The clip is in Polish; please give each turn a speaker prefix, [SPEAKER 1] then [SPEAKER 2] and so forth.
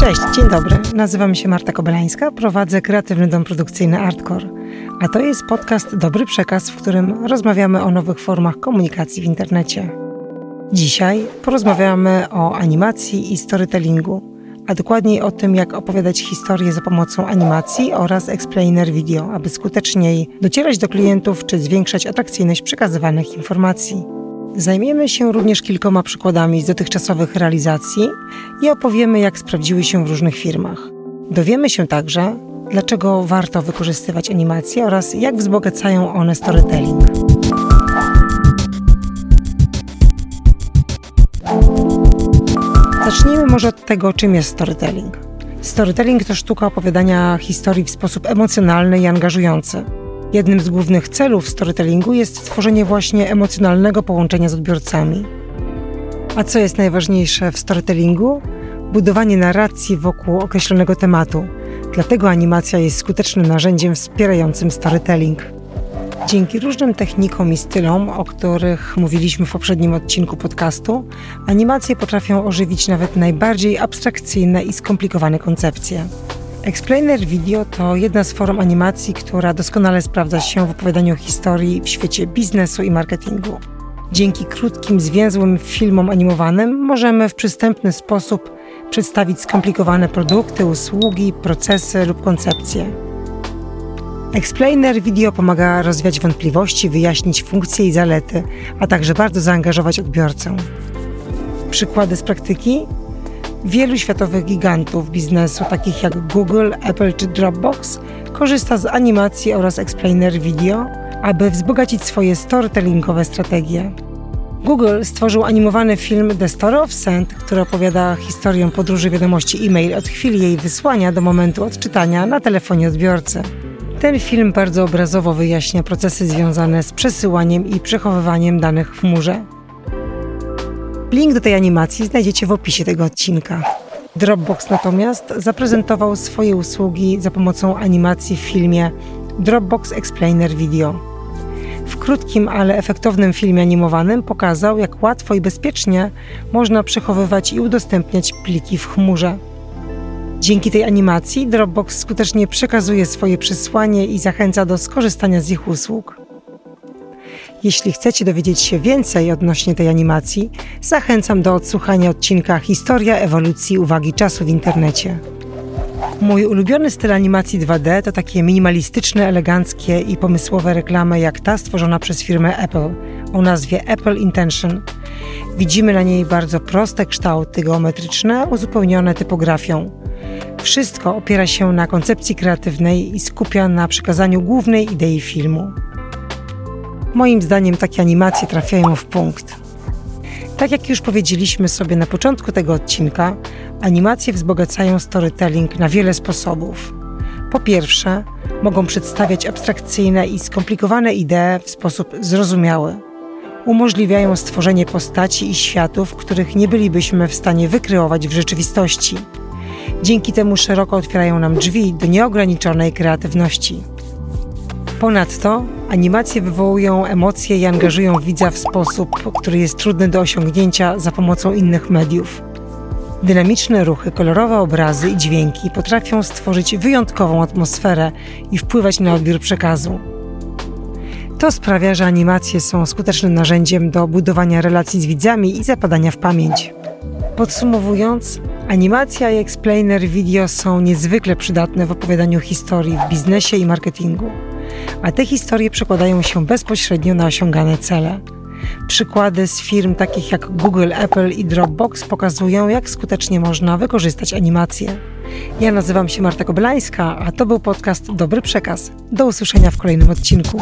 [SPEAKER 1] Cześć, dzień dobry. Nazywam się Marta Kobelańska, prowadzę kreatywny dom produkcyjny Artcore. A to jest podcast Dobry Przekaz, w którym rozmawiamy o nowych formach komunikacji w internecie. Dzisiaj porozmawiamy o animacji i storytellingu, a dokładniej o tym, jak opowiadać historię za pomocą animacji oraz explainer video, aby skuteczniej docierać do klientów czy zwiększać atrakcyjność przekazywanych informacji. Zajmiemy się również kilkoma przykładami z dotychczasowych realizacji i opowiemy, jak sprawdziły się w różnych firmach. Dowiemy się także, dlaczego warto wykorzystywać animacje oraz jak wzbogacają one storytelling. Zacznijmy może od tego, czym jest storytelling. Storytelling to sztuka opowiadania historii w sposób emocjonalny i angażujący. Jednym z głównych celów storytellingu jest stworzenie właśnie emocjonalnego połączenia z odbiorcami. A co jest najważniejsze w storytellingu? Budowanie narracji wokół określonego tematu. Dlatego animacja jest skutecznym narzędziem wspierającym storytelling. Dzięki różnym technikom i stylom, o których mówiliśmy w poprzednim odcinku podcastu, animacje potrafią ożywić nawet najbardziej abstrakcyjne i skomplikowane koncepcje. Explainer Video to jedna z form animacji, która doskonale sprawdza się w opowiadaniu historii w świecie biznesu i marketingu. Dzięki krótkim, zwięzłym filmom animowanym możemy w przystępny sposób przedstawić skomplikowane produkty, usługi, procesy lub koncepcje. Explainer Video pomaga rozwiać wątpliwości, wyjaśnić funkcje i zalety, a także bardzo zaangażować odbiorcę. Przykłady z praktyki Wielu światowych gigantów biznesu, takich jak Google, Apple czy Dropbox, korzysta z animacji oraz explainer video, aby wzbogacić swoje storytellingowe strategie. Google stworzył animowany film The Story of Send, który opowiada historię podróży wiadomości e-mail od chwili jej wysłania do momentu odczytania na telefonie odbiorcy. Ten film bardzo obrazowo wyjaśnia procesy związane z przesyłaniem i przechowywaniem danych w chmurze. Link do tej animacji znajdziecie w opisie tego odcinka. Dropbox natomiast zaprezentował swoje usługi za pomocą animacji w filmie Dropbox Explainer Video. W krótkim, ale efektownym filmie animowanym pokazał, jak łatwo i bezpiecznie można przechowywać i udostępniać pliki w chmurze. Dzięki tej animacji Dropbox skutecznie przekazuje swoje przesłanie i zachęca do skorzystania z ich usług. Jeśli chcecie dowiedzieć się więcej odnośnie tej animacji, zachęcam do odsłuchania odcinka Historia ewolucji uwagi czasu w internecie. Mój ulubiony styl animacji 2D to takie minimalistyczne, eleganckie i pomysłowe reklamy jak ta stworzona przez firmę Apple o nazwie Apple Intention. Widzimy na niej bardzo proste kształty geometryczne uzupełnione typografią. Wszystko opiera się na koncepcji kreatywnej i skupia na przekazaniu głównej idei filmu. Moim zdaniem takie animacje trafiają w punkt. Tak jak już powiedzieliśmy sobie na początku tego odcinka, animacje wzbogacają storytelling na wiele sposobów. Po pierwsze, mogą przedstawiać abstrakcyjne i skomplikowane idee w sposób zrozumiały. Umożliwiają stworzenie postaci i światów, których nie bylibyśmy w stanie wykreować w rzeczywistości. Dzięki temu szeroko otwierają nam drzwi do nieograniczonej kreatywności. Ponadto animacje wywołują emocje i angażują widza w sposób, który jest trudny do osiągnięcia za pomocą innych mediów. Dynamiczne ruchy, kolorowe obrazy i dźwięki potrafią stworzyć wyjątkową atmosferę i wpływać na odbiór przekazu. To sprawia, że animacje są skutecznym narzędziem do budowania relacji z widzami i zapadania w pamięć. Podsumowując, animacja i explainer video są niezwykle przydatne w opowiadaniu historii w biznesie i marketingu a te historie przekładają się bezpośrednio na osiągane cele. Przykłady z firm takich jak Google, Apple i Dropbox pokazują, jak skutecznie można wykorzystać animacje. Ja nazywam się Marta Kobelańska, a to był podcast Dobry Przekaz. Do usłyszenia w kolejnym odcinku.